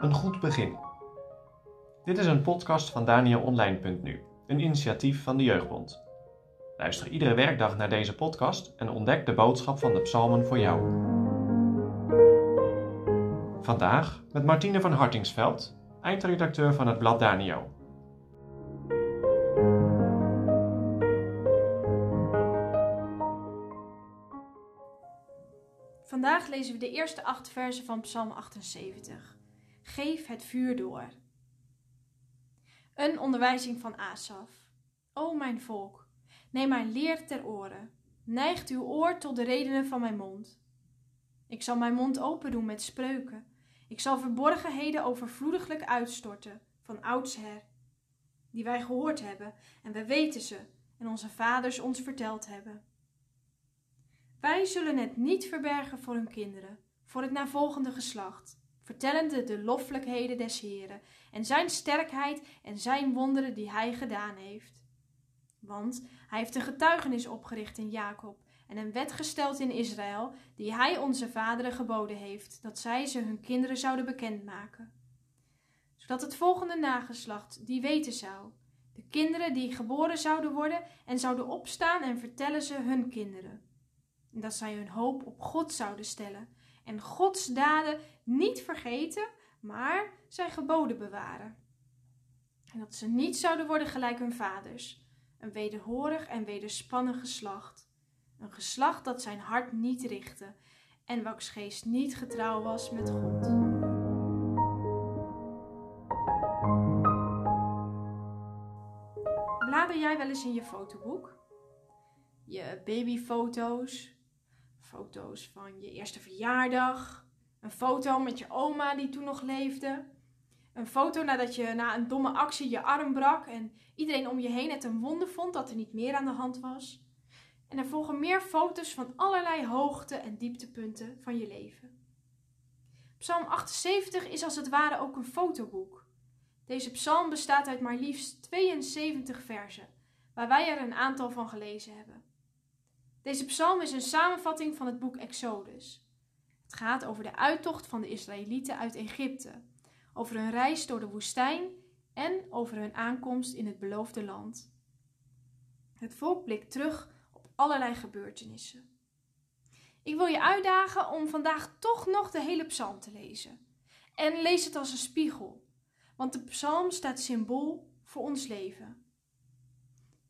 Een goed begin. Dit is een podcast van DanielOnline.nu, een initiatief van de Jeugdbond. Luister iedere werkdag naar deze podcast en ontdek de boodschap van de psalmen voor jou. Vandaag met Martine van Hartingsveld, eindredacteur van het blad Danio. Vandaag lezen we de eerste acht versen van Psalm 78. Geef het vuur door. Een onderwijzing van Asaf. O mijn volk, neem mijn leer ter oren. Neigt uw oor tot de redenen van mijn mond. Ik zal mijn mond open doen met spreuken. Ik zal verborgenheden overvloediglijk uitstorten van oudsher, die wij gehoord hebben en we weten ze en onze vaders ons verteld hebben. Wij zullen het niet verbergen voor hun kinderen, voor het navolgende geslacht, vertellende de loffelijkheden des Heren en zijn sterkheid en zijn wonderen die hij gedaan heeft. Want hij heeft een getuigenis opgericht in Jacob en een wet gesteld in Israël, die hij onze vaderen geboden heeft, dat zij ze hun kinderen zouden bekendmaken. Zodat het volgende nageslacht die weten zou, de kinderen die geboren zouden worden en zouden opstaan en vertellen ze hun kinderen. En dat zij hun hoop op God zouden stellen en Gods daden niet vergeten, maar zijn geboden bewaren. En dat ze niet zouden worden gelijk hun vaders, een wederhorig en wederspannen geslacht, een geslacht dat zijn hart niet richtte en welks geest niet getrouw was met God. Blader jij wel eens in je fotoboek? Je babyfoto's, foto's van je eerste verjaardag, een foto met je oma die toen nog leefde, een foto nadat je na een domme actie je arm brak en iedereen om je heen het een wonder vond dat er niet meer aan de hand was. En er volgen meer foto's van allerlei hoogte- en dieptepunten van je leven. Psalm 78 is als het ware ook een fotoboek. Deze psalm bestaat uit maar liefst 72 versen, waar wij er een aantal van gelezen hebben. Deze psalm is een samenvatting van het boek Exodus. Het gaat over de uittocht van de Israëlieten uit Egypte, over hun reis door de woestijn en over hun aankomst in het beloofde land. Het volk blikt terug op allerlei gebeurtenissen. Ik wil je uitdagen om vandaag toch nog de hele psalm te lezen. En lees het als een spiegel, want de psalm staat symbool voor ons leven.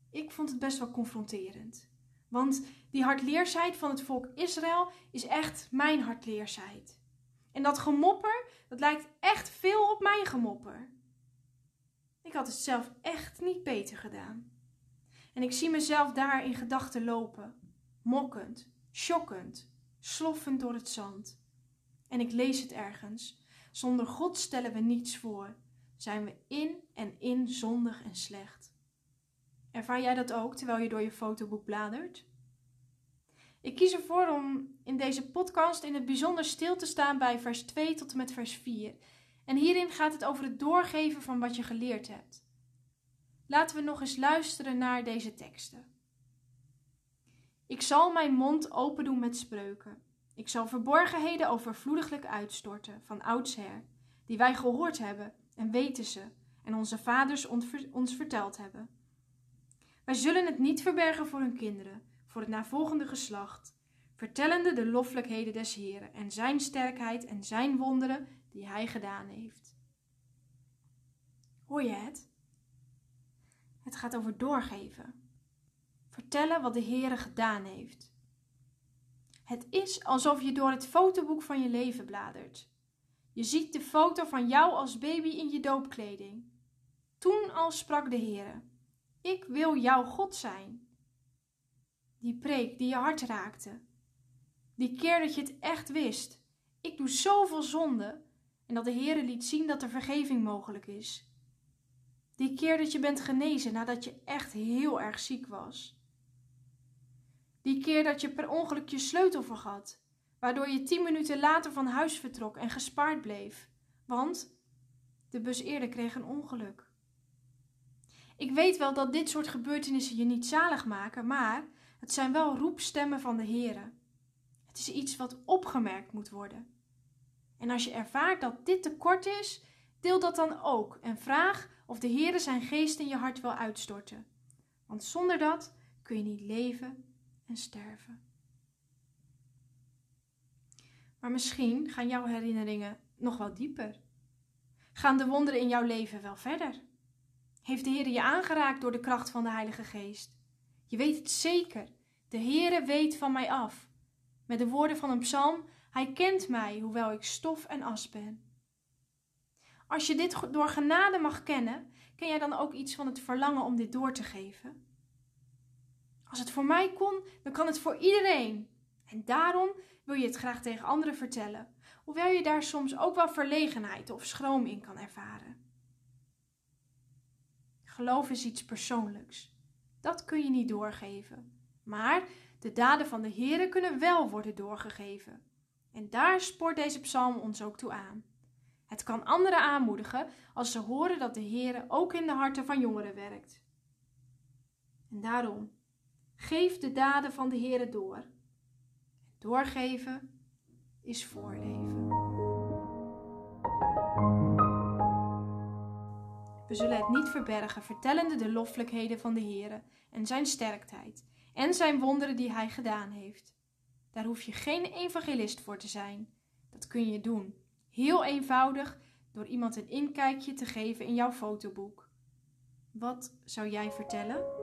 Ik vond het best wel confronterend. Want die hardleersheid van het volk Israël is echt mijn hardleersheid. En dat gemopper, dat lijkt echt veel op mijn gemopper. Ik had het zelf echt niet beter gedaan. En ik zie mezelf daar in gedachten lopen, mokkend, schokkend, sloffend door het zand. En ik lees het ergens. Zonder God stellen we niets voor. Zijn we in en in zondig en slecht. Ervaar jij dat ook terwijl je door je fotoboek bladert? Ik kies ervoor om in deze podcast in het bijzonder stil te staan bij vers 2 tot en met vers 4. En hierin gaat het over het doorgeven van wat je geleerd hebt. Laten we nog eens luisteren naar deze teksten. Ik zal mijn mond open doen met spreuken. Ik zal verborgenheden overvloediglijk uitstorten van oudsher, die wij gehoord hebben en weten ze, en onze vaders ons verteld hebben. Wij zullen het niet verbergen voor hun kinderen, voor het navolgende geslacht, vertellende de loffelijkheden des Heren en zijn sterkheid en zijn wonderen die hij gedaan heeft. Hoor je het? Het gaat over doorgeven. Vertellen wat de Heere gedaan heeft. Het is alsof je door het fotoboek van je leven bladert. Je ziet de foto van jou als baby in je doopkleding. Toen al sprak de Heere: Ik wil jouw God zijn. Die preek die je hart raakte. Die keer dat je het echt wist. Ik doe zoveel zonde. En dat de Heere liet zien dat er vergeving mogelijk is. Die keer dat je bent genezen nadat je echt heel erg ziek was. Die keer dat je per ongeluk je sleutel vergat, waardoor je tien minuten later van huis vertrok en gespaard bleef, want de bus eerder kreeg een ongeluk. Ik weet wel dat dit soort gebeurtenissen je niet zalig maken, maar het zijn wel roepstemmen van de Heere. Het Het is iets wat opgemerkt moet worden. En als je ervaart dat dit tekort is, deel dat dan ook en vraag of de Heere zijn geest in je hart wil uitstorten. Want zonder dat kun je niet leven en sterven. Maar misschien gaan jouw herinneringen nog wel dieper. Gaan de wonderen in jouw leven wel verder? Heeft de Heer je aangeraakt door de kracht van de Heilige Geest? Je weet het zeker. De Heere weet van mij af. Met de woorden van een psalm: Hij kent mij, hoewel ik stof en as ben. Als je dit door genade mag kennen, ken jij dan ook iets van het verlangen om dit door te geven? Als het voor mij kon, dan kan het voor iedereen. En daarom wil je het graag tegen anderen vertellen, hoewel je daar soms ook wel verlegenheid of schroom in kan ervaren. Geloof is iets persoonlijks. Dat kun je niet doorgeven. Maar de daden van de Here kunnen wel worden doorgegeven. En daar spoort deze psalm ons ook toe aan. Het kan anderen aanmoedigen als ze horen dat de Heere ook in de harten van jongeren werkt. En daarom, geef de daden van de Heere door. Doorgeven is voorleven. We zullen het niet verbergen, vertellende de loffelijkheden van de Heere en zijn sterkheid en zijn wonderen die hij gedaan heeft. Daar hoef je geen evangelist voor te zijn. Dat kun je doen Heel eenvoudig door iemand een inkijkje te geven in jouw fotoboek. Wat zou jij vertellen?